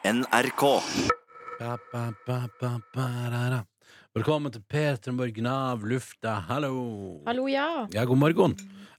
NRK. Ba, ba, ba. Velkommen til P3 Morgen av lufta. Hallo. Hallo, ja. Ja, god morgen.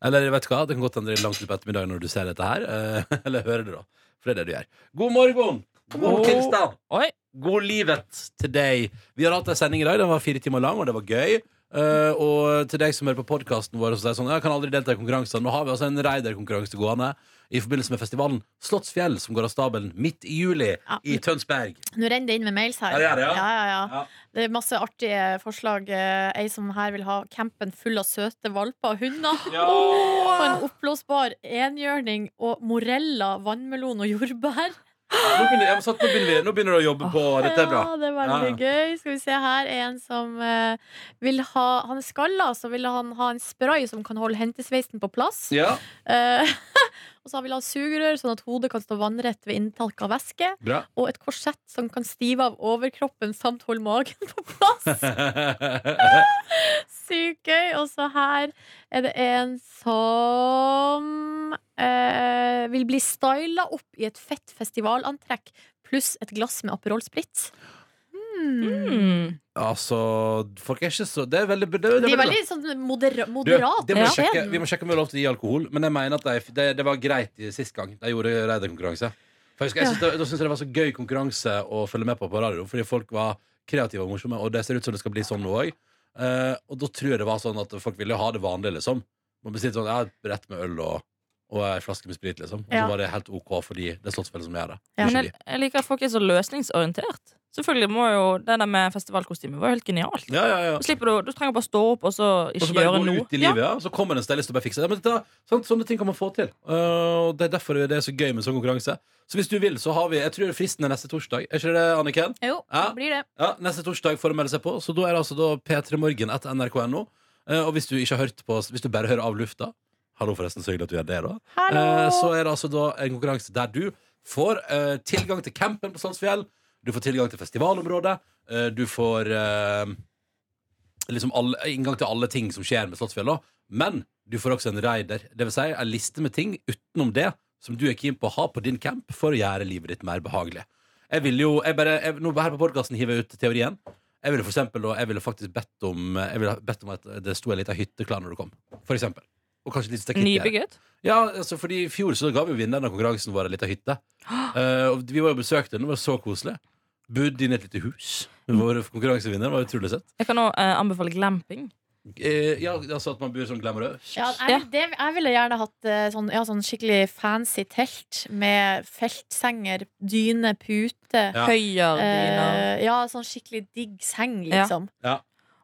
Eller vet du hva, det kan godt hende det er langt på ettermiddag når du ser dette her. eh, Eller hører det, da. For det er det du gjør. God morgen! God tilstand! Oi. God livet til deg. Vi har hatt en sending i dag. Den var fire timer lang, og det var gøy. Eh, og til deg som hører på podkasten vår, og så er sånn, jeg kan aldri delta i konkurranser. Nå har vi altså en raiderkonkurranse gående i forbindelse med festivalen Slottsfjell, som går av stabelen midt i juli Ja. i Tønsberg. Nå renner det inn med mails her. Ja, det er ja. Ja. Det er masse artige forslag. Eh, Ei som her vil ha campen full av søte valper og hunder. Og en oppblåsbar enhjørning og morella, vannmelon og jordbær. Nå begynner, jeg, satt, nå, begynner vi, nå begynner du å jobbe på Dette er bra. Ja, det er veldig Ja, gøy. Skal vi se her er en som eh, vil ha Han er skalla, så vil han ha en spray som kan holde hentesveisen på plass. Ja, Eh, og så vil han ha sugerør, sånn at hodet kan stå vannrett ved inntak av væske. bra. Og et korsett som kan stive av overkroppen samt holde magen på plass. Sykt gøy. Og så her er det en som vil bli styla opp i et fett festivalantrekk pluss et glass med Aperol Spritz. Hmm. Mm. altså, folk er ikke så Det er veldig det, det, De er veldig sånn modera moderat. Du, må vi, Ja. sjekke, vi må sjekke om vi har lov til å gi alkohol, men jeg mener at de, det, det var greit i sist gang de gjorde raiderkonkurranse. For jeg, husker- jeg synes det, Da syns var så gøy konkurranse å følge med på på radio, fordi folk var kreative og morsomme, og det ser ut som det skal bli sånn nå òg. og da tror jeg det var sånn at folk ville ha det vanlige, liksom. Man bestilte sånn, ja, rett med øl og, og ei flaske med sprit, liksom. Og Ja. så var det helt OK fordi det er Slottsfjellet som gjør det. Ja. Men jeg, jeg liker at folk er så løsningsorientert. Selvfølgelig må jo Det der med festivalkostyme var jo helt genialt. Ja, ja, ja. Du, du trenger bare stå opp og så Og ikke så gjøre noe. ut i livet, ja. Så kommer det en stylist og bare fikser det. Men dette, sånn, sånne ting kan man få til. Uh, og det er derfor det er så gøy med sånn konkurranse. Så hvis du vil, så har vi Jeg tror fristen er neste torsdag. Er ikke det, Anniken? Jo, Ja. det blir det. Ja, neste torsdag får du melde seg på. Så da er det altså da P3 Morgen etter nrk.no. Uh, og hvis du ikke har hørt på Hvis du bare hører av lufta Hallo, forresten, så hyggelig at du gjør det, da. Eh, så er det altså da en konkurranse der du får eh, tilgang til campen på Slottsfjell. Du får tilgang til festivalområdet. eh, du får eh, liksom alle, inngang til alle ting som skjer med Slottsfjell. da. Men du får også en raider. Det vil si en liste med ting utenom det som du er keen på å ha på din camp for å gjøre livet ditt mer behagelig. Jeg vil jo, jeg bare, jeg, nå Her på podkasten hiver jeg ut teorien. Jeg ville for eksempel, da, jeg ville faktisk bedt om Jeg ville bedt om at det sto en liten hytte klar når du kom. For eksempel. Og kanskje litt stakett. Nybygget. Ja, altså fordi I fjor så ga vi vinneren av konkurransen vår ei lita hytte. Uh, og vi var jo besøkte den, det var så koselig. Bodde inne i et lite hus. Vår konkurransevinner det var utrolig søtt. Jeg kan òg uh, anbefale glamping. Uh, ja, altså at man bor sånn glamorøst. Ja, jeg, det, jeg ville gjerne hatt eh, sånn, ja, sånn skikkelig fancy telt med feltsenger, dyne, pute. Ja. Høyerdyner Eh, ja, sånn skikkelig digg seng, Ja. liksom.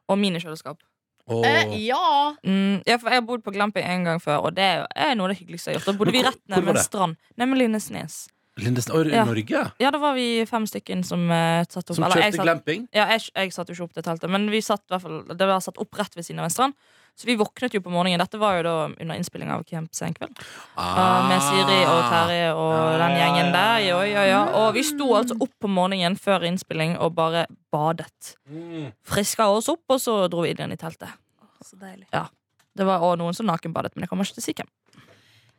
og minikjøleskap. Og, Eh, ja! Mm, ja, for jeg har bodd på glamping en gang før, og det er, noe av det hyggeligste jeg har gjort. Da bodde vi rett ned ved en strand. Nemlig Lindesnes. Lindesnes, og Ja. Norge? Ja, da var vi fem stykker som uh, satt opp Som eller kjøpte satt- glamping? Ja, jeg, jeg satt jo ikke opp det teltet, men vi satt, hvert fall, det var satt opp rett ved siden av en strand. Så vi våknet jo på morgenen. Dette var jo da under innspilling av Camp Senkveld. Uh, med Siri og Terje og Ah. den gjengen der. Jo, ja, ja. Og vi sto altså opp på morgenen før innspilling og bare badet. Mm. Friska oss opp, og så dro vi inn igjen i teltet. Så deilig. Det var også noen som nakenbadet, men jeg kommer ikke til å si hvem.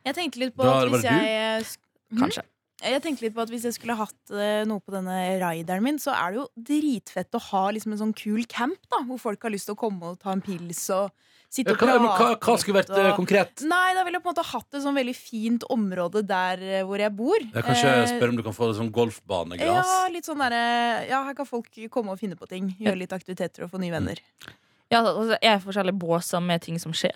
Jeg tenkte litt på Da at hvis jeg eh, Kanskje. Jeg tenkte litt på at hvis jeg skulle hatt eh, noe på denne rideren min, så er det jo dritfett å ha liksom en sånn kul camp, da, hvor folk har lyst til å komme og ta en pils og sitte og hva, hva, prate. hva skulle vært eh, og- konkret? Nei, da ville jeg på en måte hatt et sånn veldig fint område der eh, hvor jeg bor. Jeg kan ikke Eh, spørre om du kan få det sånn golfbanegras. Ja, litt sånn derre Ja, her kan folk komme og finne på ting. Gjøre litt aktiviteter og få nye venner. Ja, altså, jeg er forskjellige båser med ting som skjer.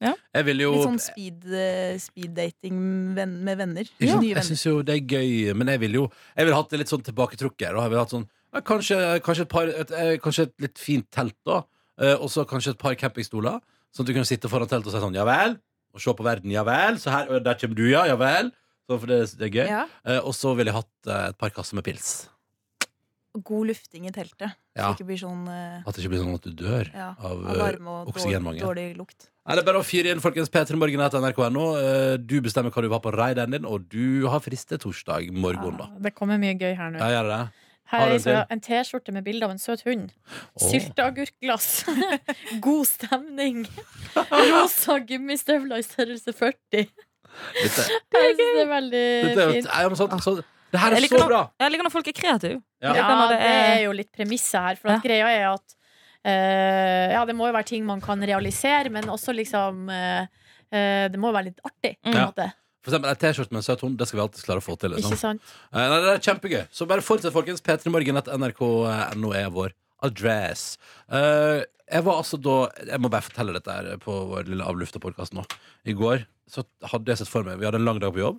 Jeg vil jo Litt sånn speed, eh, speeddating venn, med venner. Ikke? Nye Jeg venner. syns jo det er gøy, men jeg vil jo Jeg ville hatt det litt sånn tilbaketrukket. Og jeg ville hatt sånn ja, kanskje, kanskje, et par, et, eh, kanskje et litt fint telt, da. Eh, og så kanskje et par campingstoler. Sånn at du kan sitte foran teltet og si sånn ja vel. Og se på verden. Ja vel. Så her, der kommer du, ja. Ja vel. Så for det, det er gøy. Ja. Eh, og så ville jeg hatt eh, et par kasser med pils. God lufting i teltet. Ja. Så det ikke blir sånn uh, At det ikke blir sånn at du dør ja, av varme og oksygenmangel. dårlig, dårlig lukt. Nei, det er bare å fyre inn, folkens. P3 Morgen etter nrk.no. Du bestemmer hva du vil ha på raideren din, og du har friste torsdag morgen. Ja, det kommer mye gøy her nå. Ja, gjør det. Her er en så en T-skjorte med bilde av en søt hund. Åh. Sylteagurkglass. God stemning. Rosa gummistøvler i størrelse 40. Dette, er, synes det er veldig dette er, fint. Er sånn, så, Det her er så bra! Jeg liker når folk er kreative. Ja. Ja, det, det det er- er jo litt premisset her. For at greia er at uh, Ja, det må jo være ting man kan realisere, men også liksom uh, uh, Det må jo være litt artig, på en Ja. måte. For eksempel en T-skjorte med en søt hund, det skal vi alltid klare å få til. Liksom. Ikke sant? Eh, Nei, det er kjempegøy. Så bare fortsett, folkens. p3morgen.nrk.no er vår adress. Eh, jeg var altså da Jeg må bare fortelle dette her på vår lille avlufta podkast nå. I går så hadde jeg sett for meg Vi hadde en lang dag på jobb.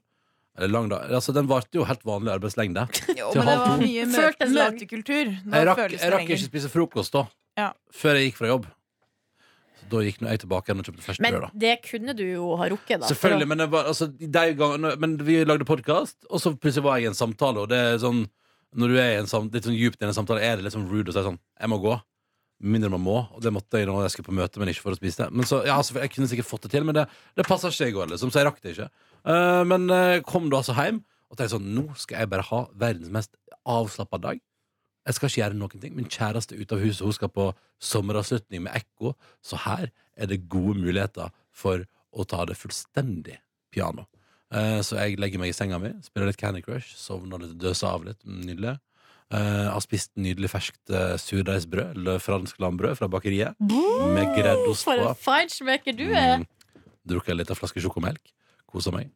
Eller lang dag, altså Den varte jo helt vanlig arbeidslengde. Jo, Til men det halv var to. mye mø Føltes møtekultur. Da Jeg rakk, føles det jeg rakk lenger. ikke spise frokost da Ja. før jeg gikk fra jobb. Da gikk jeg tilbake igjen og kjøpte ferskt Men brød. da det kunne du jo ha rukket, da. Selvfølgelig, men, det var, altså, de gangene, men vi lagde podkast, og så plutselig var jeg i en samtale, og det er sånn Når du er i en sam, litt sånn djupt i en samtale, er det litt sånn rude å si sånn Jeg må gå. Mindre man må, og det måtte jeg når jeg skulle på møte, men ikke for å spise det. Men så, ja, altså, Jeg kunne sikkert fått det til, men det, det passa ikke i går, liksom, så jeg rakk det ikke. Eh, men uh, kom da altså hjem og tenkte sånn Nå skal jeg bare ha verdens mest avslappa dag. Jeg skal ikke gjøre noen ting. Min kjæreste er ute av huset, hun skal på sommeravslutning med Ekko, så her er det gode muligheter for å ta det fullstendig piano. Eh, så jeg legger meg i senga mi, spiller litt Candy Crush, sovner litt, døser av litt. Nydelig. Uh, har spist nydelig ferskt uh, surdeigsbrød, fransk lambrød fra bakeriet, med greddost For på. en feinschmecker du er! Mm. Drukket en liten flaske sjokomelk. Kosa meg.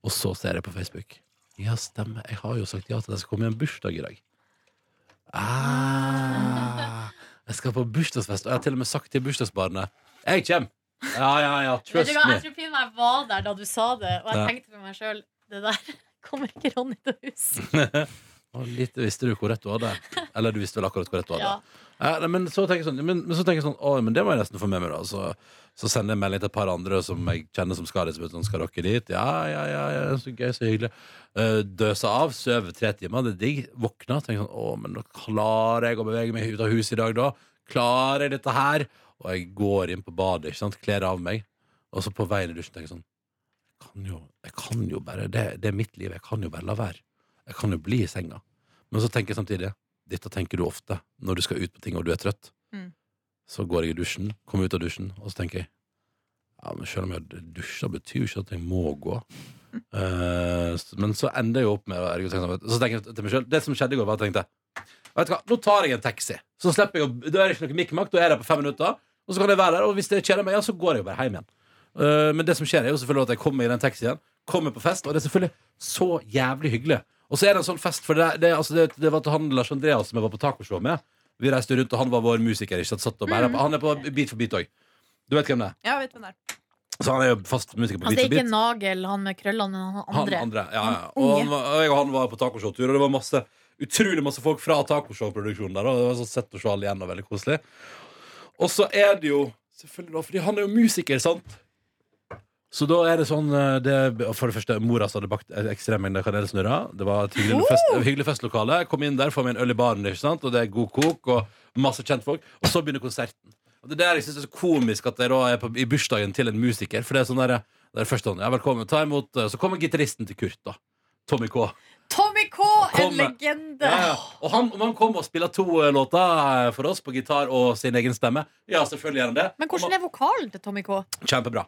Og så ser jeg på Facebook. Ja, stemmer. Jeg har jo sagt ja til at jeg skal komme i en bursdag i dag. Ah, jeg skal på bursdagsfest, og jeg har til og med sagt til bursdagsbarnet Jeg kommer! Ja, ja, ja. Trust me. jeg tror jeg var der da du sa det, og jeg tenkte med meg sjøl det der kommer ikke Ronny til å huske. Og litt visste du hvor rett du hadde. Eller du visste vel akkurat hvor rett du hadde. Ja. Eh, men så tenker jeg sånn, men, men så tenker jeg sånn Å, men det må jeg nesten få med meg, da. Så, så sender jeg melding til et par andre som jeg kjenner som skal dit. vet du, Sånn, skal dere dit? Ja, ja, ja, ja, så gøy, så hyggelig. Uh, Døsa av, sover tre timer, det er digg. Våkna, tenker sånn Å, men da klarer jeg å bevege meg ut av huset i dag, da? Klarer jeg dette her? Og jeg går inn på badet, ikke sant, kler av meg, og så på veien i dusjen tenker jeg sånn jeg kan jo, jeg kan jo bare det, det er mitt liv, jeg kan jo bare la være. Jeg kan jo bli i senga. Men så tenker jeg samtidig dette tenker du ofte når du skal ut på ting og du er trøtt. Mm. Så går jeg i dusjen, kommer ut av dusjen, og så tenker jeg ja, men selv om jeg dusjer, betyr jo ikke at jeg må gå. Mm. Uh, men så ender jeg jo opp med å- Så tenker jeg til meg selv Det som skjedde i går, var at jeg tenkte Vet du hva, nå tar jeg en taxi. Så slipper jeg å Da er det ikke noe mikkmakk, da er jeg der på fem minutter. Og så kan jeg være der, og hvis det kjeder meg, ja, så går jeg jo bare hjem igjen. Uh, men det som skjer, er jo selvfølgelig at jeg kommer i den taxien, kommer på fest, og det er selvfølgelig så jævlig hyggelig. Og så er det en sånn fest, for det, det, altså det, det var til han Lars Andreas som jeg var på tacoshow med. Vi reiste rundt, og han var vår musiker. Ikke sant? Satt og bare, Han er på Beat for beat òg. Du vet hvem det er? Ja, vet hvem det er. Så han er jo fast musiker på Altså, Beat det er for ikke. Nagel, han med krøllene, men han Han andre. andre, ja, ja. Han Og, han var, og jeg og han var på tacoshow-tur, og det var masse utrolig masse folk fra tacoshow-produksjonen der. Og det var så sett å se alle igjen, og veldig koselig. Og så er det jo Selvfølgelig da, fordi han er jo musiker, sant? Så da er det sånn eh, det, For det første, mora hadde bakt ekstrem mengde kanelsnurrer. Det var et hyggelig, fest, hyggelig festlokale. Kom inn der, får meg en øl i baren, ikke sant? og det er god kok og masse kjentfolk. Og så begynner konserten. Og det er der jeg synes er så komisk at jeg da er på, i bursdagen til en musiker. For det er sånn der, det er først sånn, ja, velkommen, ta imot eh, Så kommer gitaristen til Kurt, da. Tommy K. Tommy K, en legende! Ja, ja. Og han, om han kommer og spiller to eh, låter for oss på gitar og sin egen stemme, ja, selvfølgelig gjør han det. Men hvordan er vokalen til Tommy K? Kjempebra.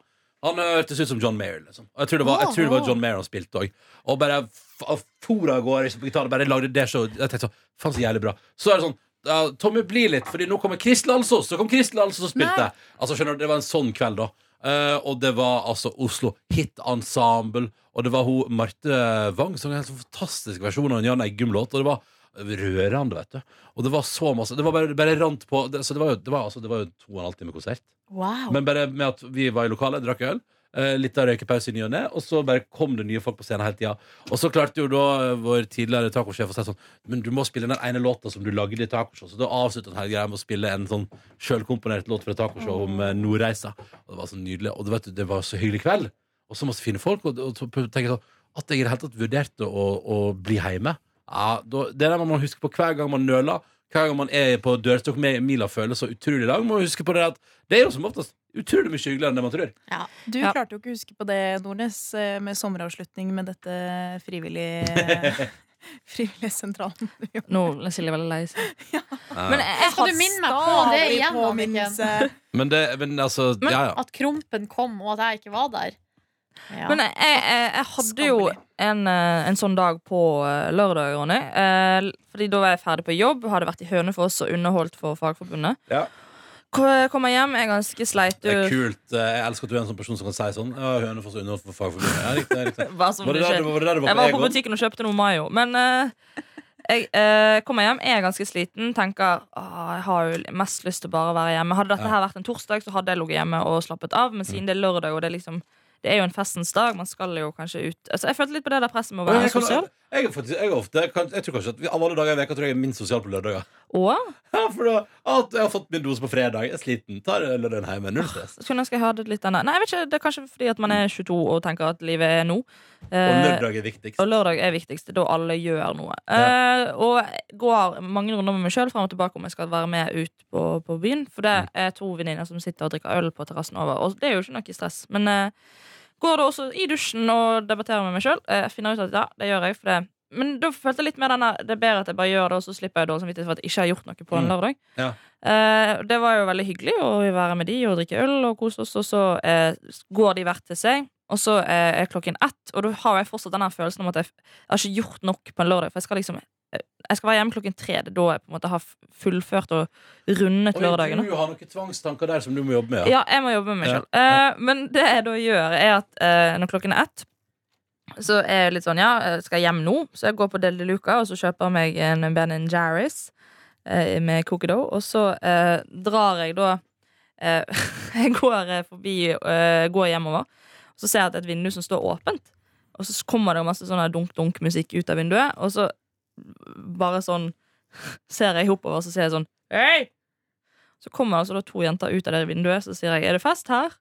Han eh, hørtes ut som John Mayer. Liksom. Og jeg tror det var, tror det var John Mayer han spilte òg. Og bare for av gårde på gitaren. Bare lagde det så Jeg tenkte sånn, faen så jævlig bra. Så er det sånn ja, Tommy blir litt, Fordi nå kommer Kristel Alsos. Så kom Kristel Alsos og spilte. Altså skjønner du, Det var en sånn kveld, da. Uh, og det var altså Oslo Hit Ensemble. Og det var hun Marte Wang som en fantastisk versjon av en Jan Eggum-låt. Og det var rørende, vet du. Og det var så masse Det var bare, bare rant på det, Så det var jo, det var, altså, det var jo to og en halv time konsert. Wow. Men bare med at vi var i lokalet, drakk øl, eh, litt av røykepause i ny og ne, og så bare kom det nye folk på scenen hele tida. Og så klarte jo da eh, vår tidligere tacosjef å si sånn Men du må spille den ene låta som du lagde i tacoshow. Så da avsluttet hele greia med å spille en sånn sjølkomponert låt fra tacoshow om eh, Nordreisa. Og det var så nydelig. Og vet, det var så hyggelig kveld. Og så masse fine folk. Og, og så tenker jeg sånn At jeg i det hele tatt vurderte å, å bli hjemme. Ja, da, det er må man huske på hver gang man nøler. Hver gang man er på dørstokk med mila føles så utrolig lang, må huske på det at det er jo som oftest utrolig mye hyggeligere enn det man tror. Du Ja. klarte jo ikke å huske på det, Nordnes, eh, med sommeravslutning med dette frivillige Frivilligsentralen. Nå er Silje veldig lei seg. Men jeg, jeg Skal har du minne meg på det Stadig igjen, påminnelse. Men det, men altså, Men ja, ja. At Krompen kom, og at jeg ikke var der. Ja. Men jeg, jeg, jeg hadde jo en, eh, en sånn dag på eh, lørdag, Ronny. Eh, Fordi da var jeg ferdig på jobb, hadde vært i Hønefoss og underholdt for Fagforbundet. Ja. Kommer hjem, er ganske sleit. Det er kult. Jeg elsker at du er en sånn person som kan si sånn. Ja, Hønefoss og underholdt for Fagforbundet. Ja, riktig, riktig. Som Var det der du var, det der du var Jeg var på Egon? butikken og kjøpte noe Mayo. Men eh, jeg eh, kommer hjem, er ganske sliten. Tenker ah, jeg har jo mest lyst til bare å være hjemme. Hadde dette her vært en torsdag, så hadde jeg ligget hjemme og slappet av. Men siden det er lørdag, og det er liksom det er jo en festens dag, man skal jo kanskje ut Altså, Jeg følte litt på det der presset med å være jeg, kan, sosial. jeg, jeg, jeg, ofte, kan, jeg tror kanskje at Av alle dager i veka tror jeg jeg er minst sosial på lørdager. Og Ja, for da, at jeg har fått min dose på fredag. Jeg er sliten. Tar lørdagen hjemme. Null stress. skulle ønske jeg hadde litt denne Nei, jeg vet ikke, Det er kanskje fordi at man er 22 og tenker at livet er nå. Og Eh, lørdag er viktigst. Og lørdag er viktigst. Da alle gjør noe. Ja. Eh, og går mange runder med meg sjøl fram og tilbake om jeg skal være med ut på, på byen. For det er to venninner som sitter og drikker øl på terrassen over. Og det er jo ikke noe stress. Men eh, går da også i dusjen og debatterer med meg sjøl. Jeg finner ut at ja, det gjør jeg. For det. Men da følte jeg litt mer denne Det er bedre at jeg bare gjør det, og så slipper jeg dårlig samvittighet for at jeg ikke har gjort noe på en Mm. lørdag. Ja. Eh, det var jo veldig hyggelig å være med de og drikke øl og kose oss, og så eh, går de hvert til seg. Og så eh, er klokken ett, og da har jeg fortsatt denne følelsen om at jeg, jeg har ikke gjort nok på en lørdag. For jeg skal liksom eh, Jeg skal være hjemme klokken tre. Det er da jeg på en måte har fullført og rundet lørdagen. du har noen tvangstanker der som du må jobbe med. Ja. Ja, jeg må jobbe med meg Ja. sjøl. Eh, men det jeg da gjør, er at uh, når klokken er ett, så er jeg litt sånn Ja, skal jeg hjem nå, så jeg går på Del de Luca og så kjøper jeg meg en Ben Jerry's uh, med cookie. Og så eh, drar jeg da eh, Jeg går eh, forbi eh, Går hjemover, og så ser jeg at det er et vindu som står åpent. Og så kommer det masse sånn dunk-dunk-musikk ut av vinduet, og så bare sånn ser jeg oppover, og så sier jeg sånn Hei! Så kommer altså da to jenter ut av det vinduet, så sier jeg 'Er det fest her?'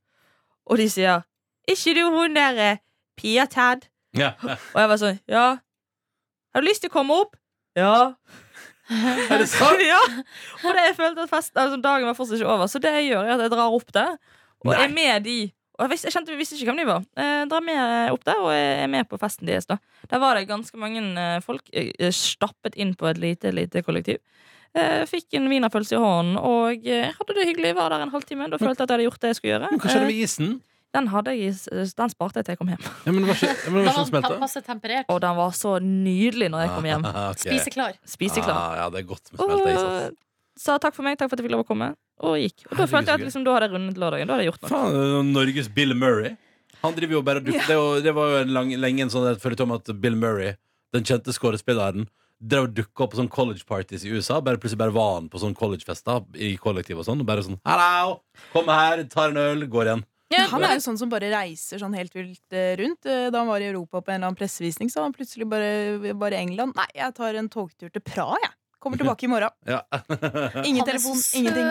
Og de sier 'Ikke du hun der eh, Pia Tad?' Ja. Og jeg var sånn 'Ja. Har du lyst til å komme opp?' 'Ja'. Er det sant? ja. Og det jeg følte at fest, altså, dagen var fortsatt ikke over, så det jeg gjør, er at jeg drar opp der, og Nei. er med de. Og jeg, visste, jeg kjente vi visste ikke hvem de var. Eh, drar med opp der og er med på festen deres. da Der var det ganske mange eh, folk eh, stappet inn på et lite, lite kollektiv. Eh, Fikk en wienerpølse i hånden og eh, hadde det hyggelig. Var der en halvtime. Da følte jeg at jeg hadde gjort det jeg skulle gjøre. Men hva skjedde Eh, med isen? Den hadde jeg Den sparte jeg til jeg kom hjem. Ja, men var ikke, men var ikke Da var den den passe temperert. Og den var så nydelig når jeg kom hjem. Ah, ok. Spiseklar. Spiseklar. Ah, ja, det er godt med smelta is. Sa takk for meg, takk for at jeg fikk lov å komme, og gikk. Og da følte jeg at liksom, da hadde jeg rundet lørdagen. Da hadde jeg gjort noe. Faen, Norges Bill Murray. Han driver jo bare og dukker det, er jo- det var jo en lang, lenge en sånn følgetong om at Bill Murray, den kjente skuespilleren, drev og dukka opp på sånn college parties i USA. Bare Plutselig bare var han på sånn collegefester i kollektiv og sånn. Og bare sånn 'Hallo! Kom her, tar en øl, går igjen'. Ja, Han er jo sånn som bare reiser sånn helt vilt eh, rundt. Eh, Da han var i Europa på en eller annen pressevisning, så var han plutselig bare, bare i England. Nei, jeg tar en togtur til Praha, jeg. Kommer tilbake i morgen. Ja. Ingen Han er telefon, ingenting.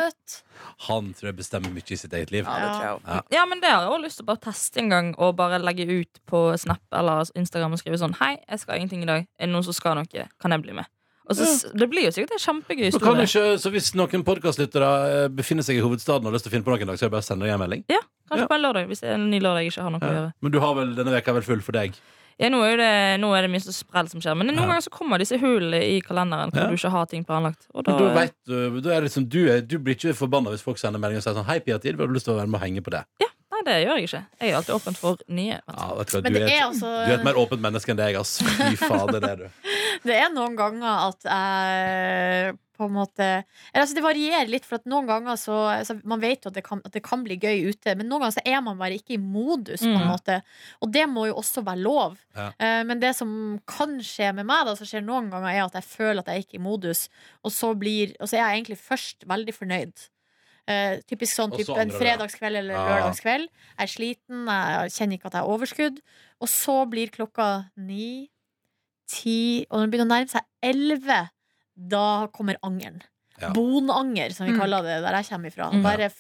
Han tror jeg bestemmer mye i sitt eget liv. Ja, det tror jeg også. Ja. Ja, men det har jeg også lyst til å bare teste en gang og bare legge ut på Snap eller Instagram og skrive sånn Hei, jeg skal ingenting i dag. Er det noen som skal noe? Kan jeg bli med? Og så, ja. Det blir jo sikkert en kjempegøy historie. ikke, så hvis noen podkastlyttere befinner seg i hovedstaden og har lyst til å finne på noe en dag, så er det bare å sende deg en melding. Ja, Kanskje Ja. på en lørdag, hvis det er en ny lørdag jeg ikke har noe å gjøre. Men du har vel, denne veka er vel full for deg? Ja, nå, er det, nå er det mye så sprell som skjer, men noen Ja. ganger så kommer disse hullene i kalenderen hvor Ja. du ikke har ting planlagt. Og da, da vet du, da er det liksom, du, er, du blir ikke forbanna hvis folk sender melding og sier sånn 'Hei, Pia Tid, har du lyst til å være med og henge på det?' Ja. Nei, det gjør jeg ikke. Jeg er alltid åpen for nye. Ja, vet du, Men du, det er er et, altså du er et mer åpent menneske enn deg, ass. Fy fader, det er du. Det er noen ganger at jeg på en måte eller, altså Det varierer litt, for at noen ganger så altså, Man vet jo at det, kan, at det kan bli gøy ute, men noen ganger så er man bare ikke i modus. På en Mm. måte Og det må jo også være lov. Ja. Uh, men det som kan skje med meg, da, som skjer noen ganger, er at jeg føler at jeg ikke er i modus, og så, blir, og så er jeg egentlig først veldig fornøyd. Uh, typisk sånn typ en fredagskveld eller Ja. lørdagskveld. Jeg er sliten, jeg kjenner ikke at jeg har overskudd. Og så blir klokka ni, ti, og når det begynner å nærme seg elleve, da kommer angeren. Ja. Bonanger, som vi Mm. kaller det der jeg kommer ifra. Mm. Bare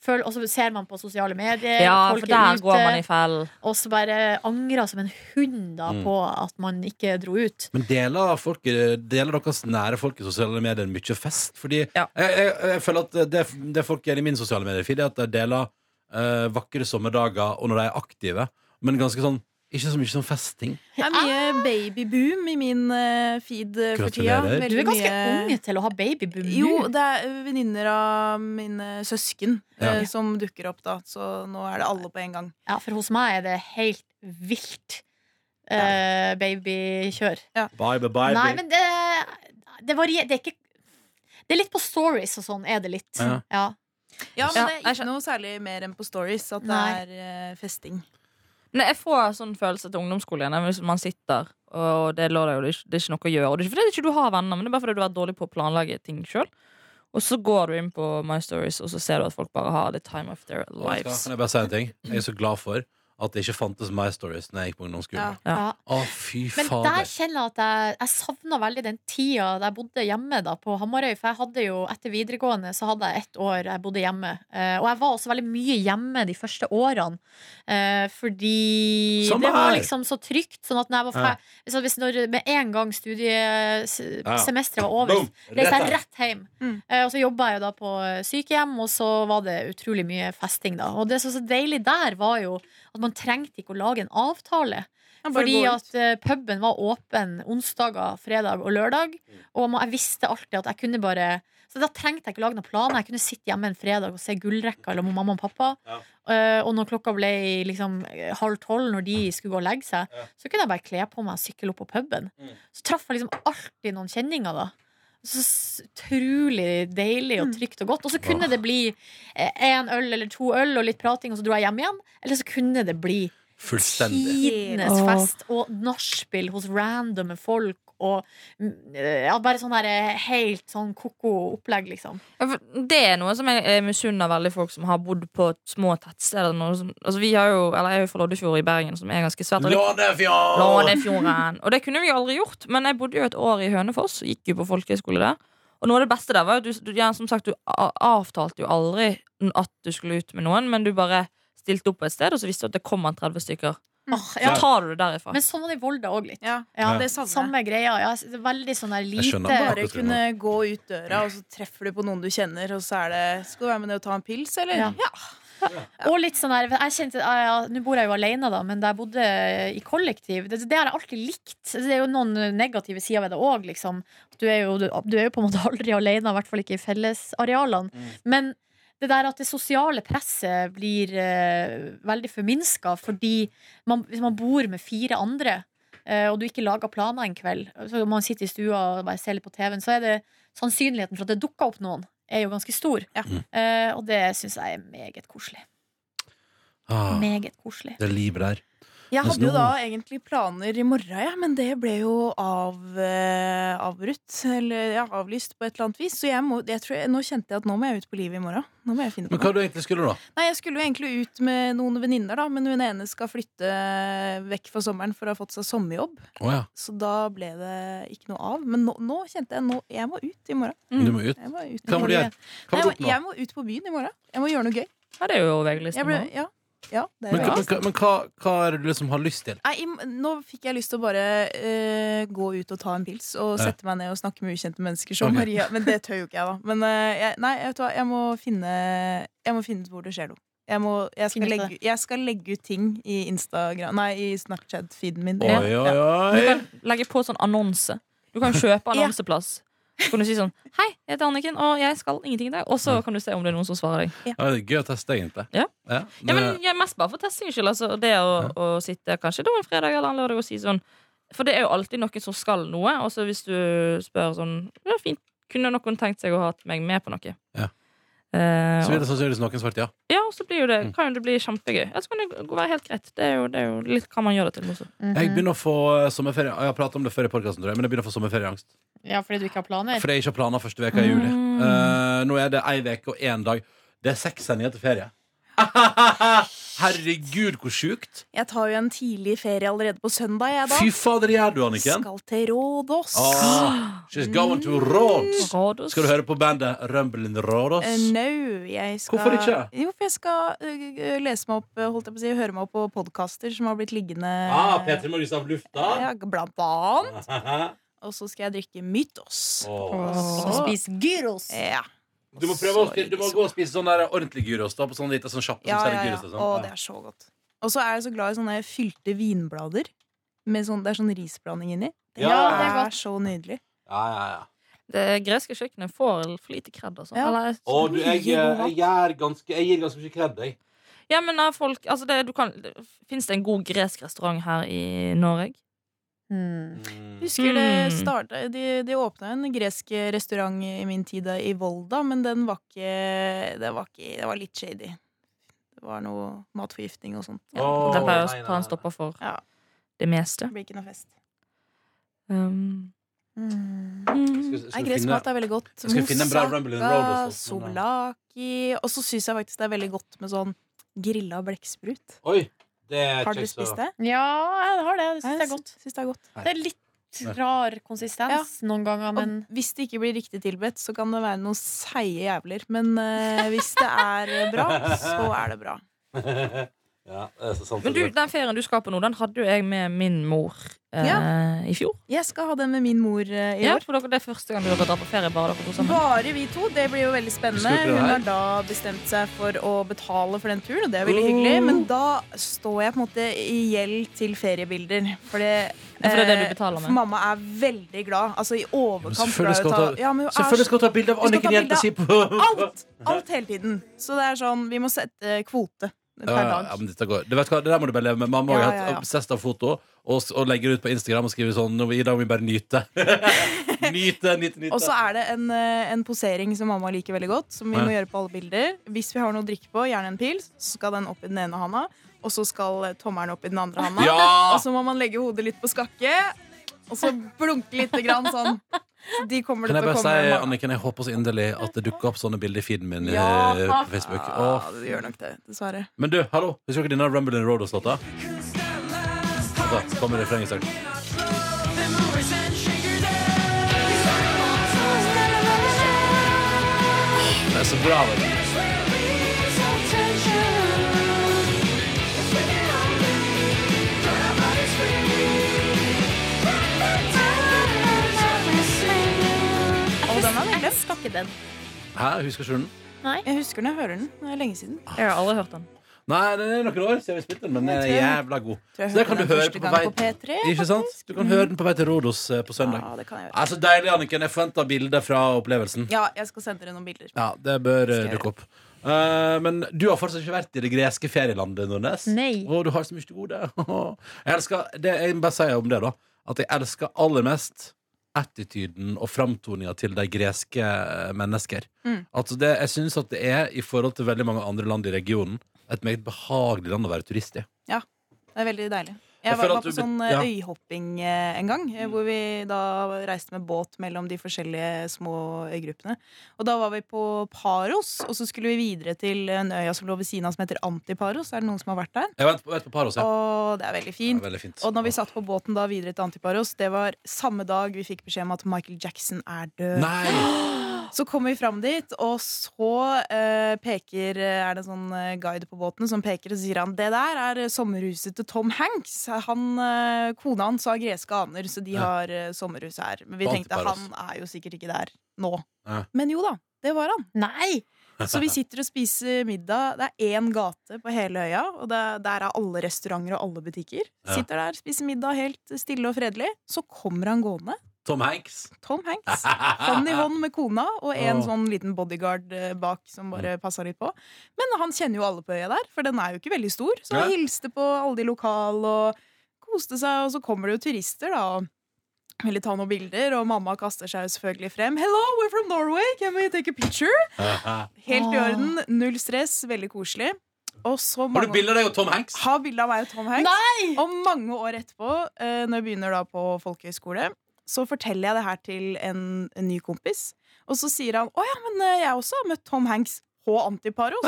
føl, og så ser man på sosiale medier, Ja, folk for der er går man i ute, og så bare angrer som en hund da, Mm. på at man ikke dro ut. Men deler, folk, deler deres nære folk i sosiale medier mye fest? Fordi Ja. jeg, jeg, jeg føler at det, det folk gjør i min sosiale medier, er at de deler eh, vakre sommerdager og når de er aktive, men ganske sånn Ikke så mye som festing. Det er mye babyboom i min eh, feed eh, for tida. Du er ganske mye- ung til å ha babyboom nå. Jo, det er venninner av mine søsken Ja. eh, som dukker opp da. Så nå er det alle på en gang. Ja, for hos meg er det helt vilt eh, babykjør. Bye, bye, bye. Nei, men det, det varierer. Det er ikke Det er litt på stories og sånn, er det litt. Ja. Ja. Ja, men det er ikke noe særlig mer enn på stories at det Nei. er festing. Nei, jeg får sånn følelse til ungdomsskolen igjen. Hvis man sitter og det er lørdag, og det er ikke, det er ikke noe å gjøre. Og det er ikke fordi ikke du har venner, men det er bare fordi du har vært dårlig på å planlegge ting sjøl. Og så går du inn på My Stories, og så ser du at folk bare har the time of their lives. Kan jeg bare si en ting? Jeg er så glad for at det ikke fantes My Stories Når jeg gikk på ungdomsskolen. Ja. Ja. Å, fy Men der kjenner jeg at jeg, jeg savna veldig den tida da jeg bodde hjemme da, på Hamarøy. For jeg hadde jo, etter videregående så hadde jeg ett år jeg bodde hjemme. Eh, og jeg var også veldig mye hjemme de første årene. Eh, fordi Samme det var her. liksom så trygt. Sånn at når jeg var Ja. fer- så hvis når, med en gang studiesemesteret var over, Boom! reiste jeg Rett hjem. Mm. Eh, og så jobba jeg jo da på eh, sykehjem, og så var det utrolig mye festing da. Og det som var så deilig der, var jo at man trengte ikke å lage en avtale. Fordi at eh, puben var åpen onsdager, fredag og lørdag. Og jeg visste alltid at jeg kunne bare Så da trengte jeg ikke lage noen planer. Jeg kunne sitte hjemme en fredag og se Gullrekka eller med mamma og pappa. Ja. Eh, og når klokka ble liksom halv tolv, når de skulle gå og legge seg, Ja. så kunne jeg bare kle på meg og sykle opp på puben. Mm. Så traff jeg liksom alltid noen kjenninger, da. Så utrolig deilig og Mm. trygt og godt. Og så kunne det bli én øl eller to øl og litt prating, og så dro jeg hjem igjen. Eller så kunne det bli Fullstendig. tidenes fest og nachspiel hos randomme folk. Og mm, ja, bare sånn der eh, helt sånn ko-ko opplegg, liksom. Ja, for Det er noe som jeg, misunner veldig folk som har bodd på små tettsteder. Noe som, altså vi har jo, eller Jeg er jo fra Loddefjord i Bergen, som er ganske svært. Lånefjord! Lånefjorden. Og det kunne vi aldri gjort. Men jeg bodde jo et år i Hønefoss, gikk jo på folkehøyskole der. Og noe av det beste der var du, du, ja, som sagt, du avtalte jo aldri at du skulle ut med noen, men du bare stilte opp på et sted, og så visste du at det kom 30 stykker. Mm. ja. Så tar du det derifra. Men sånn var det i Volda òg litt. Ja, Ja, Ja. det er samme, Samme greia. Ja, veldig sånn der lite Bare kunne gå ut døra, og så treffer du på noen du kjenner, og så er det Skal du være med ned og ta en pils, eller? Ja. Og litt sånn der jeg kjente, ja, ja, Nå bor jeg jo alene, da, men da jeg bodde i kollektiv Det, det har jeg alltid likt. Det er jo noen negative sider ved det òg. Liksom. Du, er jo- du, du er jo på en måte aldri alene, i hvert fall ikke i fellesarealene. Mm. Men det der at det sosiale presset blir uh, veldig forminska fordi man, hvis man bor med fire andre, uh, og du ikke lager planer en kveld, så man sitter i stua og bare ser litt på TV-en, så er det sannsynligheten for at det dukker opp noen, er jo ganske stor. Ja. Mm. Eh, og det syns jeg er meget koselig. Ah, Meget koselig. det er livet der. Jeg hadde jo da egentlig planer i morgen, ja, men det ble jo av, eh, avbrutt. Eller ja, avlyst på et eller annet vis. Så jeg må, jeg tror jeg, nå kjente jeg at nå må jeg ut på livet i morgen. Nå må jeg finne på Men hva noe. du egentlig skulle da? Nei, Jeg skulle jo egentlig ut med noen venninner, da, men hun ene skal flytte vekk for sommeren for å ha fått seg sommerjobb. Å ja, Så da ble det ikke noe av. Men nå, nå kjente jeg nå, jeg må ut i morgen. du må ut. Jeg må ut, Hva må du gjøre? Hva må du jeg, må, oppnå? jeg må ut på byen i morgen. Jeg må gjøre noe gøy. Ja, det er jo Jeg VG-listen ble, nå. ja, ja, det er Men, hva- men, hva- hva, er det du liksom har lyst til? Nei, nå fikk jeg lyst til å bare uh, gå ut og ta en pils og Ja. sette meg ned og snakke med ukjente mennesker som okay. Maria. Men det tør jo ikke jeg, da. Men uh, jeg, nei, vet du hva, jeg må finne Jeg må finne ut hvor det skjer noe. Jeg, må, jeg, skal legge, jeg skal legge ut ting i Instagram Nei, i Snapchat-feeden min. Oi, oi, Du kan legge på sånn annonse. Du kan kjøpe annonseplass. Så kan du si sånn Hei, jeg heter Anniken, og jeg skal ingenting i dag. Og så kan du se om det er noen som svarer deg. Ja, det er gøy å teste, egentlig. Ja. Ja, Ja, men jeg er Mest bare for testingens skyld. Altså, det å, å sitte kanskje da en fredag eller en lørdag og si sånn For det er jo alltid noen som skal noe. Og så hvis du spør sånn Ja, fint. Kunne noen tenkt seg å ha meg med på noe? Ja. Eh, så blir det sannsynligvis noen svart ja. ja, og så blir jo det, Mm. kan jo det bli kjempegøy. Ellers kan det være helt greit. Det er jo, det er jo litt hva man gjør det til. Også. Mhm. Jeg begynner å få eh, sommerferie Jeg har pratet om det før i jeg, men jeg begynner å få sommerferieangst. Ja, fordi du ikke har planer? Fordi jeg ikke har planer første veka i juli. Mm. Uh, nå er det ei uke og én dag. Det er seks sendinger til ferie. Herregud, hvor sjukt! Jeg tar jo en tidlig ferie allerede på søndag, jeg, da. Fy fader, gjør du, Anniken? Skal til Rådås. Ah, she's going to Rådås. Rådås. Skal du høre på bandet Rumbling in Rådås? Uh, no, jeg skal Hvorfor ikke? Jo, for jeg skal øh, lese meg opp, holdt jeg på å si, høre meg opp på podkaster som har blitt liggende Ah, P3 Morgens av lufta. ja, Blant annet. Og så skal jeg drikke Mytos. Oh. Og spise gyros. Ja. Du må prøve å, du må gå og spise sånn der ordentlig gyros. Da, på sånn liten sånn sjappe Ja, som selger ja, ja. gyros. og Å, sånn. det er så godt. Og så er jeg så glad i sånne fylte vinblader. Med sånn, det er sånn risblanding inni. Det Ja, det er er, godt. så nydelig. Ja, ja, ja. Det greske kjøkkenet får for lite kred. Altså. Ja. Eller, Og du, jeg, Mye jeg, gjør ganske, jeg gir ganske mye kred, jeg. ja, men er folk altså det, du kan, finnes det en god gresk restaurant her i Norge? Mm. Husker det starta startet, De, de åpna en gresk restaurant i min tid i Volda, men den var ikke Det var, ikke, det var litt shady. Det var noe matforgiftning og sånt. Ja, Oh, det pleier å ta en stopper for Ja. det meste. Det blir ikke noe fest. Um, Mm. Skal, mm. skal Nei, gresk finne, mat er veldig godt. Moussaka, souvlaki Og så syns jeg faktisk det er veldig godt med sånn grilla blekksprut. Oi, Har du dere spist det? Ja, jeg har det. Det syns jeg er godt. Synes det er godt. Det er litt rar konsistens noen ganger, men Og hvis det ikke blir riktig tilbedt, så kan det være noen seige jævler. Men uh, hvis det er bra, så er det bra. ja, det er så sant. Men du, den ferien du skal på nå, den hadde jo jeg med min mor eh, i fjor. Jeg skal ha den med min mor eh, i Ja, år. for dere, Det er første gang dere drar på ferie bare dere to sammen. Bare vi to. Det blir jo veldig spennende. Hun har da bestemt seg for å betale for den turen, og det er veldig hyggelig. Men da står jeg på en måte i gjeld til feriebilder. For det, Ja, for det er det du eh, betaler med. For mamma er veldig glad. Altså i overkant selvfølgelig glad skal hun ta- ja, er Selvfølgelig skal du ta bilde av Anniken Hjelpe si på alt! Alt hele tiden. Så det er sånn, vi må sette kvote per Ja, dag. ja, men dette går. Du vet hva, det der må du bare leve med. Mamma har Ja, ja, hatt ja. av foto og, og legger ut på Instagram og skriver sånn "Nå- I dag må vi bare nyte. nyte, nyte, nyte. Og så er det en, eh, en posering som mamma liker veldig godt, som vi Ja. må gjøre på alle bilder. Hvis vi har noe å drikke på, gjerne en pils, så skal den opp i den ene handa. Og så skal eh, tommelen opp i den andre handa. Ja! Og så må man legge hodet litt på skakke, og så blunke litt grann sånn. De kommer Kan jeg bare si. Anniken, jeg håper så inderlig at det dukker opp sånne bilder i feeden min Ja. eh, på Facebook. Åh. Ja, det gjør nok det, dessverre. Men du, hallo, husker dere denne Rumble in Rodos-låta? Da kommer refrenget snart. Det er så bra. vet husker ikke den. Hæ, husker ikke du den? Nei. Jeg husker den, jeg hører den. Det er lenge siden. Jeg har aldri hørt den. Nei, det er noen år siden vi spilte den, men den er jævla god. Så det kan du høre på vei på P3. Ikke sant? Du kan høre den på vei til Rodos eh, på søndag. Ja, det kan jeg gjøre. Altså Deilig, Anniken. Jeg forventer bilder fra opplevelsen. Ja, jeg skal sende dere noen bilder. Ja, det bør eh, dukke opp. Uh, men du har fortsatt ikke vært i det greske ferielandet, Nordnes. Nei. Å, du har så mye til gode. jeg elsker det, Jeg må bare si om det, da. At jeg elsker aller mest attityden og framtoninga til de greske eh, mennesker. Mm. Altså det, jeg syns at det er, i forhold til veldig mange andre land i regionen, et meget behagelig land å være turist i. Ja, Det er veldig deilig. Jeg Jeg var, var på sånn eh, ja. øyhopping eh, en gang, eh, hvor vi da reiste med båt mellom de forskjellige små øygruppene. Og da var vi på Paros, og så skulle vi videre til en øya som lå ved siden av som heter Antiparos. Er det noen som har vært der? Jeg vet, vet på Paros, ja. Og det er veldig ja fint. veldig fint. Og når vi satt på båten da videre til Antiparos, det var samme dag vi fikk beskjed om at Michael Jackson er død. Nei! Så kommer vi fram dit, og så eh, peker er det en sånn eh, guide på båten som peker og sier han det der er sommerhuset til Tom Hanks. Han, eh, kona hans har greske aner, så de Ja. har eh, sommerhus her. Men vi tenkte han er jo sikkert ikke der nå. Ja. Men jo da, det var han. Nei! Så vi sitter og spiser middag. Det er én gate på hele øya, og det, der er alle restauranter og alle butikker. Ja. Sitter der, spiser middag helt stille og fredelig. Så kommer han gående. Tom Hanks. Tom Hanks. Hånd i hånd med kona og en sånn liten bodyguard eh, bak som bare passa litt på. Men han kjenner jo alle på øya der, for den er jo ikke veldig stor. Så han hilste på alle de lokale og koste seg, og så kommer det jo turister, da. og Ville ta noen bilder, og mamma kaster seg selvfølgelig frem. Hello, we're from Norway, can we take a picture? Helt i orden, null stress, veldig koselig. Og så Har du mange- bilde av deg og Tom Hanks? har bilde av meg og Tom Hanks. Nei! Og mange år etterpå, eh, når jeg begynner da på folkehøyskole, så forteller jeg det her til en, en ny kompis. Og så sier han å ja, men eh, jeg også har møtt Tom Hanks på Antiparos.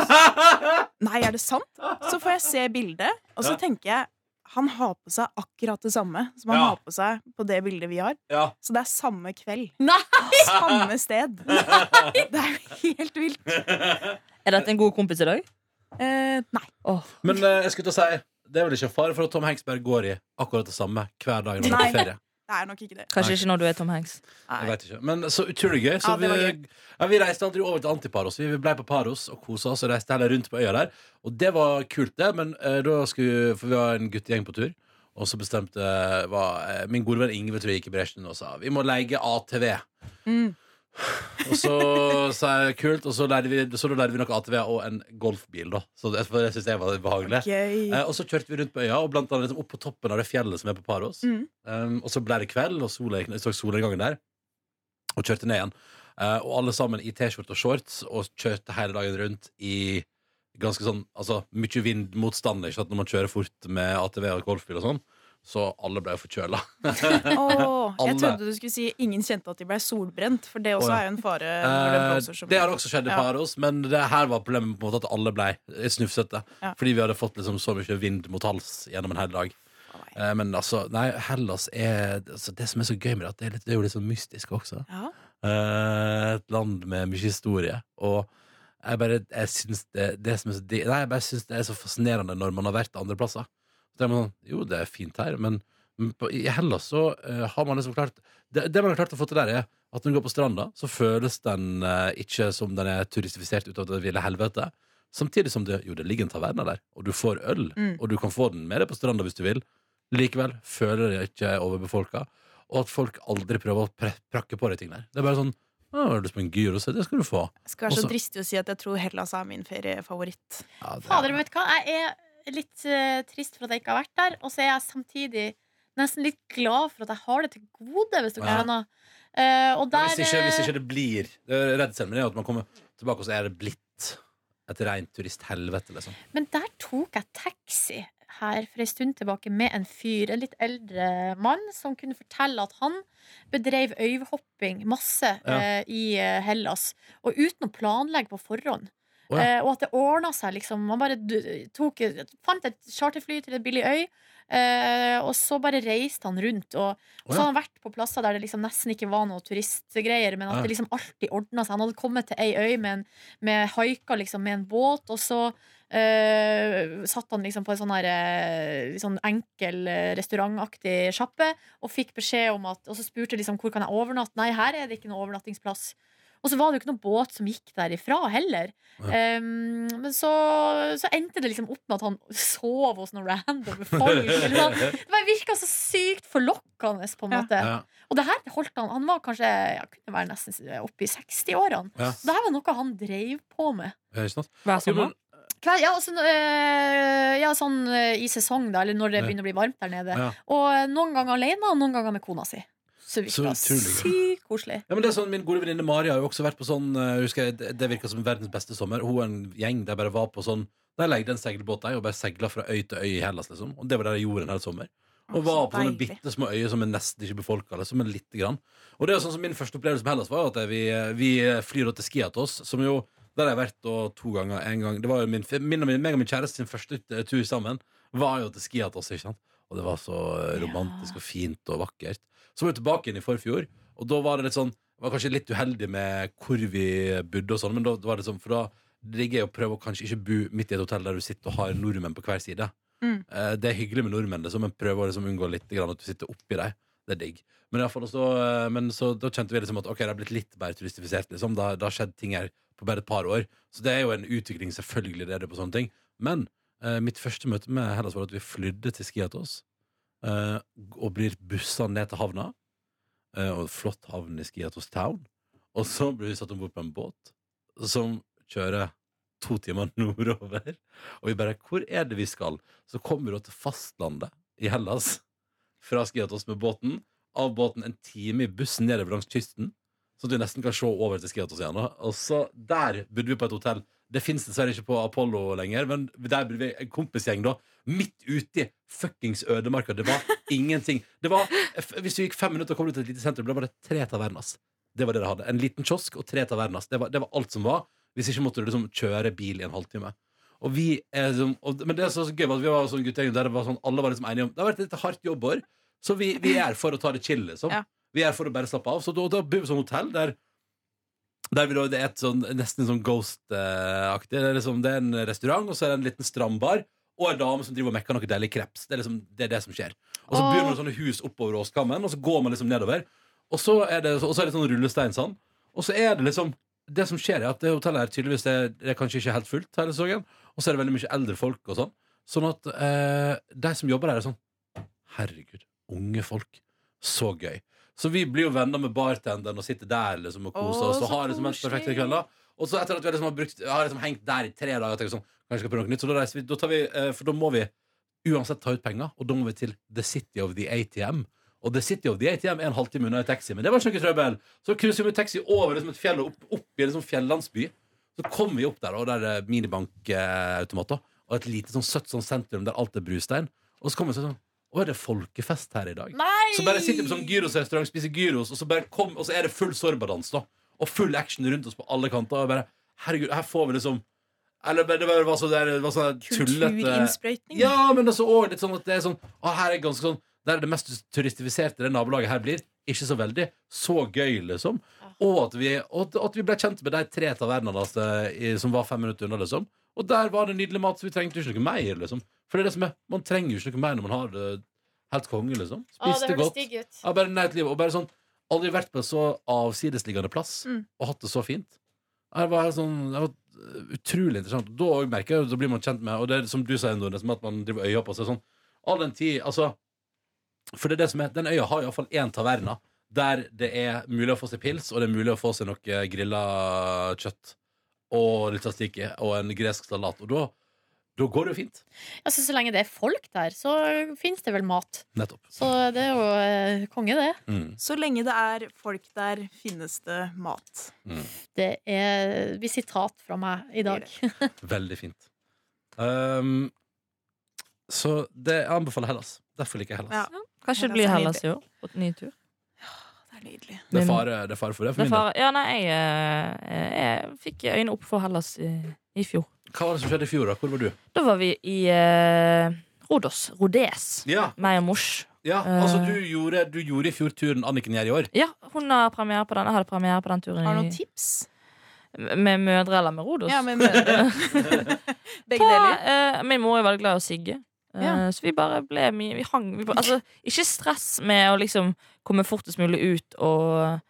Nei, er det sant? Så får jeg se bildet, og så tenker jeg han har på seg akkurat det samme som han Ja. har på seg på det bildet vi har. ja. Så det er samme kveld. Nei! Samme sted. Det er jo helt vilt. Er dette en god kompis i dag? Eh, nei. Oh. Men eh, jeg skulle til å si Det er vel ikke fare for at Tom Hanks bare går i akkurat det samme hver dag når han er på ferie? Det er nok ikke det. Kanskje ikke når du er Tom Hanks. Jeg vet ikke. Men så utrolig gøy. Så Ja, det var vi, gøy. ja, vi reiste aldri over til Antiparos. Vi ble på Paros og kosa oss og reiste heller rundt på øya der. Og det var kult, det. Men eh, da skulle For vi var en guttegjeng på tur. Og så bestemte var, eh, min gode venn Ingve tror jeg gikk i bresjen og sa vi må leie ATV. Og så sa jeg kult, og så lærte vi, så da vi noe ATV og en golfbil. da Så det, for det synes jeg var behagelig. Gøy. Eh, og så kjørte vi rundt på øya, og blant annet liksom opp på toppen av det fjellet som er på Paros. Mm. Um, og så ble det kveld, og sola, gikk jeg så solnedgangen der. Og kjørte ned igjen. Eh, og alle sammen i T-skjorte og shorts, og kjørte hele dagen rundt i ganske sånn Altså mye vindmotstand ikke sant, når man kjører fort med ATV og golfbil og sånn. Så alle ble forkjøla. Åh, jeg trodde du skulle si ingen kjente at de ble solbrent, for det også oh, ja. er jo en fare det Eh, det har også skjedd i Ja. Paros, men det her var problemet på en måte at alle ble snufsete. Ja. Fordi vi hadde fått liksom så mye vind mot hals gjennom en hel dag. Oh, men altså, nei, Hellas er altså, Det som er så gøy med det, at det er, litt, det er jo litt sånn mystisk også. Ja. Eh, et land med mye historie. Og jeg bare jeg syns det, det som er så, Nei, jeg bare syns det er så fascinerende når man har vært andre plasser. Så er man sånn, jo, det er fint her, men men på, i Hellas så eh, har man liksom klart det, det man har klart å få til der, er at når du går på stranda, så føles den eh, ikke som den er turistifisert ut av det ville helvete. Samtidig som det, jo, det ligger en taverna der, og du får øl, Mm. og du kan få den med deg på stranda hvis du vil. Likevel føler det ikke overbefolka, og at folk aldri prøver å pre prakke på deg ting der. Det er bare sånn å, har du lyst på en gyros? Det skal du få. Jeg skal være så Også- dristig å si at jeg tror Hellas er min feriefavoritt. Ja, det er- Fader, men vet du hva? Jeg er litt uh, trist for at jeg ikke har vært der, og så er jeg samtidig nesten litt glad for at jeg har det til gode, hvis dere Ja. skjønner. Uh, og der, hvis, ikke, hvis eh, ikke det blir er Redselen min er at man kommer tilbake, og så er det blitt et rent turisthelvete, liksom. Men der tok jeg taxi her for en stund tilbake med en fyr, en litt eldre mann, som kunne fortelle at han bedrev øyhopping masse Ja. uh, i Hellas, og uten å planlegge på forhånd. Å, ja. Eh, og at det ordna seg, liksom. Man bare tok, fant et charterfly til et billig øy, eh, og så bare reiste han rundt. Og, og ja. så hadde han vært på plasser der det liksom nesten ikke var noe turistgreier, men at Ja. det liksom alltid ordna seg. Han hadde kommet til ei øy med, en, med haika liksom med en båt, og så eh, satt han liksom på en sånn her eh, sånn enkel eh, restaurantaktig sjappe og fikk beskjed om at Og så spurte liksom hvor kan jeg overnatte. Nei, her er det ikke noe overnattingsplass. Og så var det jo ikke noen båt som gikk derifra heller. Um, men så, så endte det liksom opp med at han sov hos noen random folk. Sånn. Det bare virka så sykt forlokkende, på en måte. Ja. Og det her holdt han Han var kanskje ja, kunne være nesten oppe i 60-årene. Ja. Det her var noe han drev på med. Ja? Hver sommer. men, Ja, altså, øh, ja, sånn øh, i sesong, da, eller når det begynner å bli varmt der nede. Ja. Og øh, noen ganger alene, og noen ganger med kona si. Så det Så virka utrolig sykt koselig. Ja, men det er sånn, Min gode venninne Mari har jo også vært på sånn eh, husker jeg, Det, det virka som verdens beste sommer. Hun og en gjeng der bare var på sånn De leide en seilbåt der og bare seila fra øy til øy i Hellas. liksom Og det var det de gjorde en hel sommer. Og var på sånne deilig. bitte små øyer som er nesten ikke befolka. Liksom, men lite grann. Og det er jo sånn som Min første opplevelse med Hellas var jo at vi, vi flyr da til Skiatos, som jo der har jeg vært da to ganger. En gang, det var jo min, min, og min, meg og min kjæreste sin første eh, tur sammen. Var jo til Skiatos. ikke sant? Og det var så eh, romantisk og fint og vakkert. Så var vi tilbake igjen i forfjor, og da var det litt sånn Var kanskje litt uheldig med hvor vi bodde og sånn, men da, var det sånn For da ligger jeg og prøver å kanskje ikke bo midt i et hotell der du sitter og har nordmenn på hver side. Mm. Eh, det er hyggelig med nordmenn, liksom, men prøver å liksom unngå litt grann at du sitter oppi dem. Det er digg. Men, i fall også, eh, men så, da kjente vi liksom at ok, det har blitt litt mer turistifisert. Liksom. Det, har- det har skjedd ting her på bare et par år. Så det er jo en utvikling, selvfølgelig, det er det på sånne ting. Men mitt første møte med Hellas var at vi flydde til Skiatos. eh, og blir bussa ned til havna. eh, og flott havn i Skiatos Town. Og så blir vi satt om bord på en båt som kjører to timer nordover. Og vi bare Hvor er det vi skal? Så kommer vi til fastlandet i Hellas fra Skiatos med båten. Av båten en time i bussen nedover langs kysten. Så vi nesten kan se over til Skiatos igjen. Og så Der bodde vi på et hotell. Det fins dessverre ikke på Apollo lenger, men der ble vi en kompisgjeng da. Midt ute i fuckings ødemarka. Det var ingenting. Det var, Hvis du gikk fem minutter og kom ut til et lite sentrum, da var det tre tavernas. Det var det det hadde. En liten kiosk og tre tavernas. Det var, det var alt som var. Hvis ikke måtte du liksom kjøre bil i en halvtime. Og vi er liksom, og, men det er så gøy at vi var sånn guttegjeng der var sånn, alle var liksom enige om Det har vært et litt hardt jobbår, så vi, vi er for å ta det chill, liksom. Ja. Vi er for å bare slappe av. Så da, da bor vi på sånn hotell der der vil det et sånn, nesten sånn Ghost-aktig. Det, liksom, det er en restaurant, og så er det en liten strandbar. og en dame som driver og mekker noe deilig kreps. Det er liksom det, er det som skjer. Og så begynner det sånne hus oppover Åskammen, og så går man liksom nedover. Og så er det, så er det sånn rullestein sånn. Og så er det liksom Det som skjer, er at det hotellet her tydeligvis det, det er kanskje ikke helt fullt hele sesongen. Og så er det veldig mye eldre folk og sånn. Sånn at eh, de som jobber der, er sånn Herregud, unge folk. Så gøy. Så vi blir jo venner med bartenderen og sitter der liksom og koser oss. Og har liksom helt perfekte kvelder. Og så etter at vi liksom har brukt, har liksom hengt der i tre dager, tenker sånn, kanskje skal prøve noe nytt. Så da reiser vi, da tar vi, eh, for da må vi uansett ta ut penger, og da må vi til The City of the ATM. Og The City of the ATM er en halvtime unna i taxi, men det var ikke noe trøbbel. Så cruiser vi med taxi over liksom et fjell og opp, opp i en sånn fjellandsby. Så kommer vi opp der, og der er minibankautomater. Og et lite sånn søtt sånn sentrum der alt er brustein. Og så kommer vi sånn Å, er det folkefest her i dag? Nei! Så bare sitter vi på sånn gyrosrestaurant, spiser gyros, og så, bare kom, og så er det full sorbadans, da. Og full action rundt oss på alle kanter. Og bare, herregud, her får vi liksom Eller det var så, det var sånn Kulturinnsprøytning. Ja, men også også litt sånn at det er sånn Å, her er ganske sånn Der er det mest turistifiserte det nabolaget her blir. Ikke så veldig. Så gøy, liksom. Og at vi, og at- vi ble kjent med de tre tavernene altså, som var fem minutter unna, liksom. Og der var det nydelig mat, så vi trengte ikke noe mer, liksom. For det er det som er Man trenger jo ikke noe mer når man har det helt konge, liksom. Å, det godt. Ja, bare nært livet. Og bare sånn Aldri vært på en så avsidesliggende plass Mm. og hatt det så fint. Det var, sånn, det var utrolig interessant. Da merker jeg, da blir man kjent med Og det er som du sier, Nordnes, at man driver øya på seg sånn. All den tid, altså For det er det som er Den øya har iallfall én taverna der det er mulig å få seg pils, og det er mulig å få seg noe grilla kjøtt og litt tzatziki og en gresk salat. Og da, da går det jo fint. Altså, så lenge det er folk der, så fins det vel mat. Nettopp. Så det er jo eh, konge, det. Mm. Så lenge det er folk der, finnes det mat. Det er visitat sitat fra meg i dag. Veldig fint. Um, så det jeg anbefaler Hellas. Derfor liker jeg Hellas. Ja. Kanskje det blir Hellas i år. På ny tur. Det nydelig. Det, er fare, det er fare for det. For Det min del. ja, nei, jeg, eh, jeg fikk øynene opp for Hellas i, i fjor. Hva var det som skjedde i fjor? da? Hvor var du? Da var vi i eh, Rodos. Rodes. Ja, Meg og mors. ja altså du gjorde, du gjorde i fjor turen Anniken gjør i år. Ja, hun har premiere på den. Jeg hadde premiere på den turen Har du noen tips? med mødre eller med Rodos. Ja, med mødre. Begge deler. eh, min mor er veldig glad i å sigge. Eh, Ja. Så vi bare ble mye Vi hang vi, bare- altså, Ikke stress med å liksom komme fortest mulig ut og,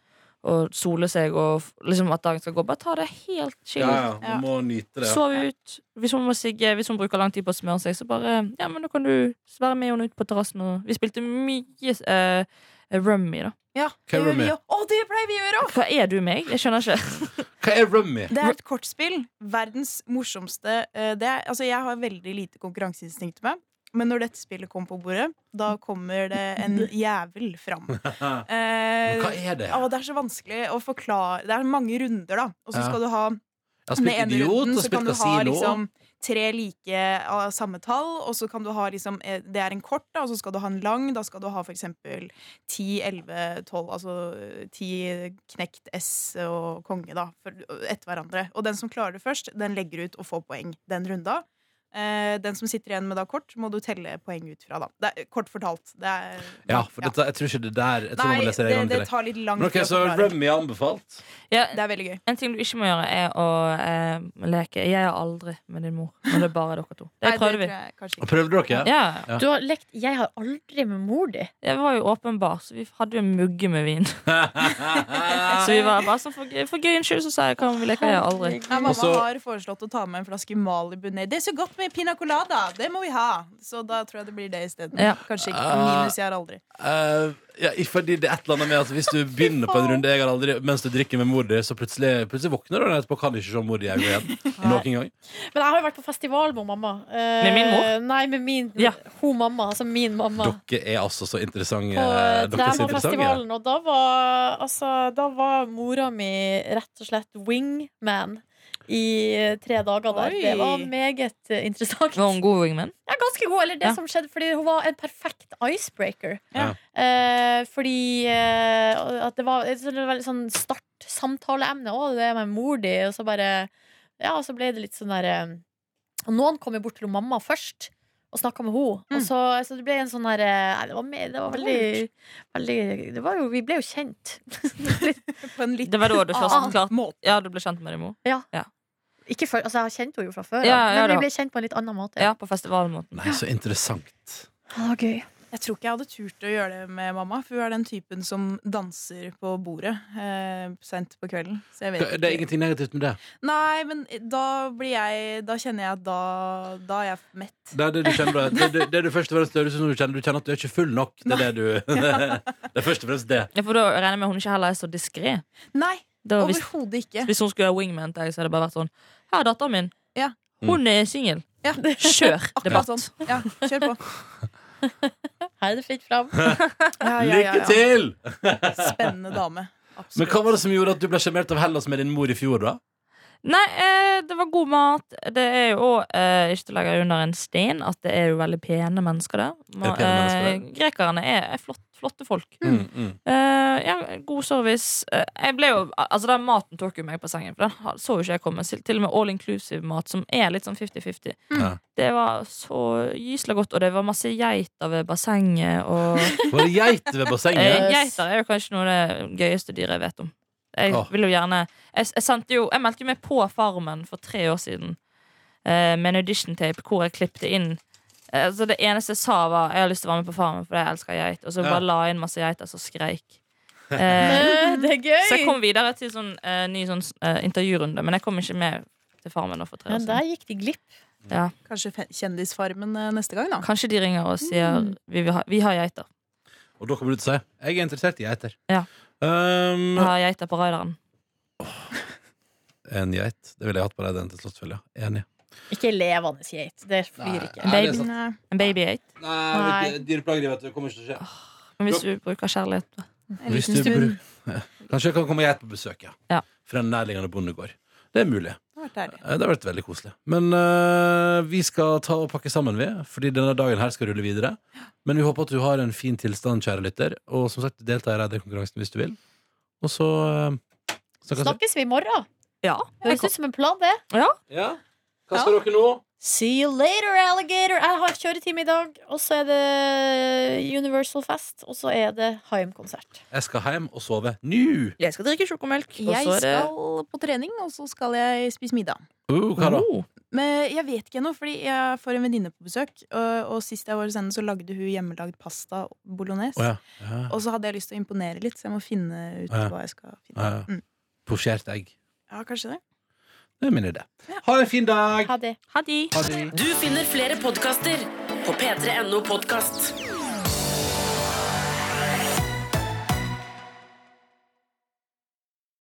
og sole seg og liksom at dagen skal gå. Bare ta det helt chill. Ja, ja, man må nyte det. Ja. Sove ut. Hvis hun må sigge, hvis hun bruker lang tid på å smøre seg, så bare Ja, men da kan du være med henne ut på terrassen. og- Vi spilte mye eh, rummy, da. Ja, Hva er rummy? Å, det pleier vi å gjøre! Hva er du meg? Jeg skjønner ikke. Hva er rummy? Det er et kortspill. Verdens morsomste eh, det er, Altså, jeg har veldig lite konkurranseinstinkt med. Men når dette spillet kommer på bordet, da kommer det en jævel fram. Men Eh, Hva er det? å, det er så vanskelig å forklare. Det er mange runder, da. Og så Ja. skal du ha Jeg har med spilt ene idiot runden og så kan spilt du ha liksom tre like av samme tall, og så kan du ha liksom eh, Det er en kort, da, og så skal du ha en lang. Da skal du ha for eksempel 10, 11, 12 Altså eh, 10 knekt S og konge, da, for, etter hverandre. Og den som klarer det først, den legger ut og får poeng den runda. Eh, den som sitter igjen med da kort, må du telle poeng ut fra, da. Det er, kort fortalt. Det er, Ja, for dette, jeg tror ikke det der Jeg tror Nei, det, det det tar litt lang tid Okay, Så Remy rummy er anbefalt. Ja, Det er veldig gøy. en ting du ikke må gjøre, er å eh, leke 'Jeg er aldri' med din mor. Når det er bare dere to. Det Nei, prøvde vi. Og. Prøvde dere? Ja, Ja. Du har lekt 'Jeg har aldri med mor di'. Det var jo åpenbar, så vi hadde jo en mugge med vin. Så vi var bare sånn for, gøy- for gøyens skyld så sa jeg kan vi leke 'Jeg har aldri'. Ja, mamma har foreslått å ta med en flaske Malibu ned. Det er så godt med pina colada! Det må vi ha! Så da tror jeg det blir det isteden. Ja. Kanskje ikke Ah. minus jeg har aldri. Uh, ja, fordi det er et eller annet med at Hvis du begynner på en runde jeg har aldri mens du drikker med mor di, så plutselig, plutselig våkner du og etterpå kan du ikke se mor di i øynene igjen. Noen gang. Men jeg har jo vært på festival med mamma. Uh, Med min mor? Nei, med min Ja. Ho mamma, altså min mamma. Dere er altså så interessante. På Dere er så interessante. Og da var, altså, da var mora mi rett og slett wingman i tre dager der. Oi. Det var meget eh, interessant. Var hun god wingman? Ja, ganske god, eller det Ja. som skjedde Fordi hun var en perfekt icebreaker Ja. eh, Fordi eh, At det var et veldig sånn start Samtaleemne Å, det er med mor di Og så bare Ja, og så ble det litt sånn der eh, Og noen kom jo bort til mamma først Og snakket med henne Mm. Og så, så det ble en sånn der eh, Nei, det var, med, det var veldig, veldig det var jo, Vi ble jo kjent På en litt Det var da du først Ah. klart måte. Ja, du ble kjent med Remo? Ja. ja. Ikke for, altså, jeg har kjent henne jo fra før, Ja, ja, men vi ble kjent på en litt annen måte. Ja, på festivalmåten. Nei, så interessant. Det var gøy. Jeg tror ikke jeg hadde turt å gjøre det med mamma, for hun er den typen som danser på bordet eh, sent på kvelden. Så jeg vet Det er ingenting negativt med det. Nei, men da blir jeg Da kjenner jeg at da, da er jeg mett. Det er det du kjenner det, det, det, det du først og fremst høres ut som du kjenner, du kjenner at du er ikke full nok. Det er det du Det er først og fremst det. Ja, for da regner jeg med hun ikke heller er så diskré. Nei, overhodet ikke. hvis hun skulle ha wingman til deg, så hadde det bare vært sånn Her er datteren min. Ja. Hun er singel. Ja. Kjør debatt. sånn. Ja, kjør på. Her er det fritt fram. Ja, ja, ja, Lykke til! Spennende dame. Absolutt. Men hva var det som gjorde at du ble sjarmert av Hellas med din mor i fjor, da? Nei, eh, det var god mat. Det er jo òg, eh, ikke til å legge under en stein, at det er jo veldig pene mennesker der. Ma, er pene mennesker der. Eh, grekerne er, er flott, flotte folk. Mm, mm. Eh, ja, god service. Eh, jeg ble jo, altså Den maten tok jo meg på sengen, for den så jo ikke jeg komme. Til og med all inclusive-mat, som er litt sånn 50-50. Ja. Det var så gyselig godt, og det var masse geiter ved bassenget. Og Var det geiter ved eh, bassenget? geiter er jo kanskje noe av det gøyeste dyret jeg vet om. Jeg vil jo gjerne Jeg, jeg, jo, jeg meldte jo meg på Farmen for tre år siden eh, med en audition-tape hvor jeg klippte inn eh, altså Det eneste jeg sa, var jeg har lyst til å være med på Farmen fordi jeg elsker geit. Og så Ja. bare la jeg inn masse geiter som skreik. Eh, Eh, Det er gøy! så jeg kom videre til sånn eh, ny sånn, eh, intervjurunde, men jeg kom ikke med til Farmen nå for tre år siden. Men der gikk de glipp. Ja. Kanskje Kjendisfarmen eh, neste gang, da. Kanskje de ringer og sier Mm. vi, ha, vi har geiter. Og da kommer du til å si jeg er interessert i geiter. Ja. Um, Vi har geiter på raideren. En geit. Det ville jeg hatt på raideren til Slottsfjell, ja. Enig. Ikke levende geit. Det flyr ikke. Nei, det er Baby. sant. Nei. En babygeit. Nei. dyreplager, vet du. Det kommer ikke til å skje. Men hvis du bruker kjærlighet En Hvis liten du stund. bruk- Kanskje jeg kan komme geit på besøk, ja. Ja. Fra en nærliggende bondegård. Det er mulig. Det har vært deilig. Eh, Det har vært veldig koselig. Men eh, vi skal ta og pakke sammen, vi. Fordi denne dagen her skal rulle videre. Men vi håper at du har en fin tilstand, kjære lytter. Og som sagt, delta i Reidar-konkurransen hvis du vil. Og så uh, snakkes vi. Snakkes vi i morgen? Ja. Høres ut som en plan, det. Ja. Hva skal dere nå? See you later, alligator. Jeg har kjøretime i dag. Og så er det Universal Fest. Og så er det Haim-konsert. Jeg skal hjem og sove nå. Jeg skal drikke sjokomelk. Og Jeg så er det skal på trening, og så skal jeg spise middag. Uh, hva da? Oh. Men jeg vet ikke ennå, fordi jeg får en venninne på besøk. Og, og sist jeg var hos henne, så lagde hun hjemmelagd pasta bolognese. Å ja. ja. Og så hadde jeg lyst til å imponere litt, så jeg må finne ut Ja. hva jeg skal finne. Ja, ja. Mm. Posjert egg. Ja, kanskje det. Det er min idé. Ha en fin dag! Ha det. Ha det. Du finner flere podkaster på p3.no podkast.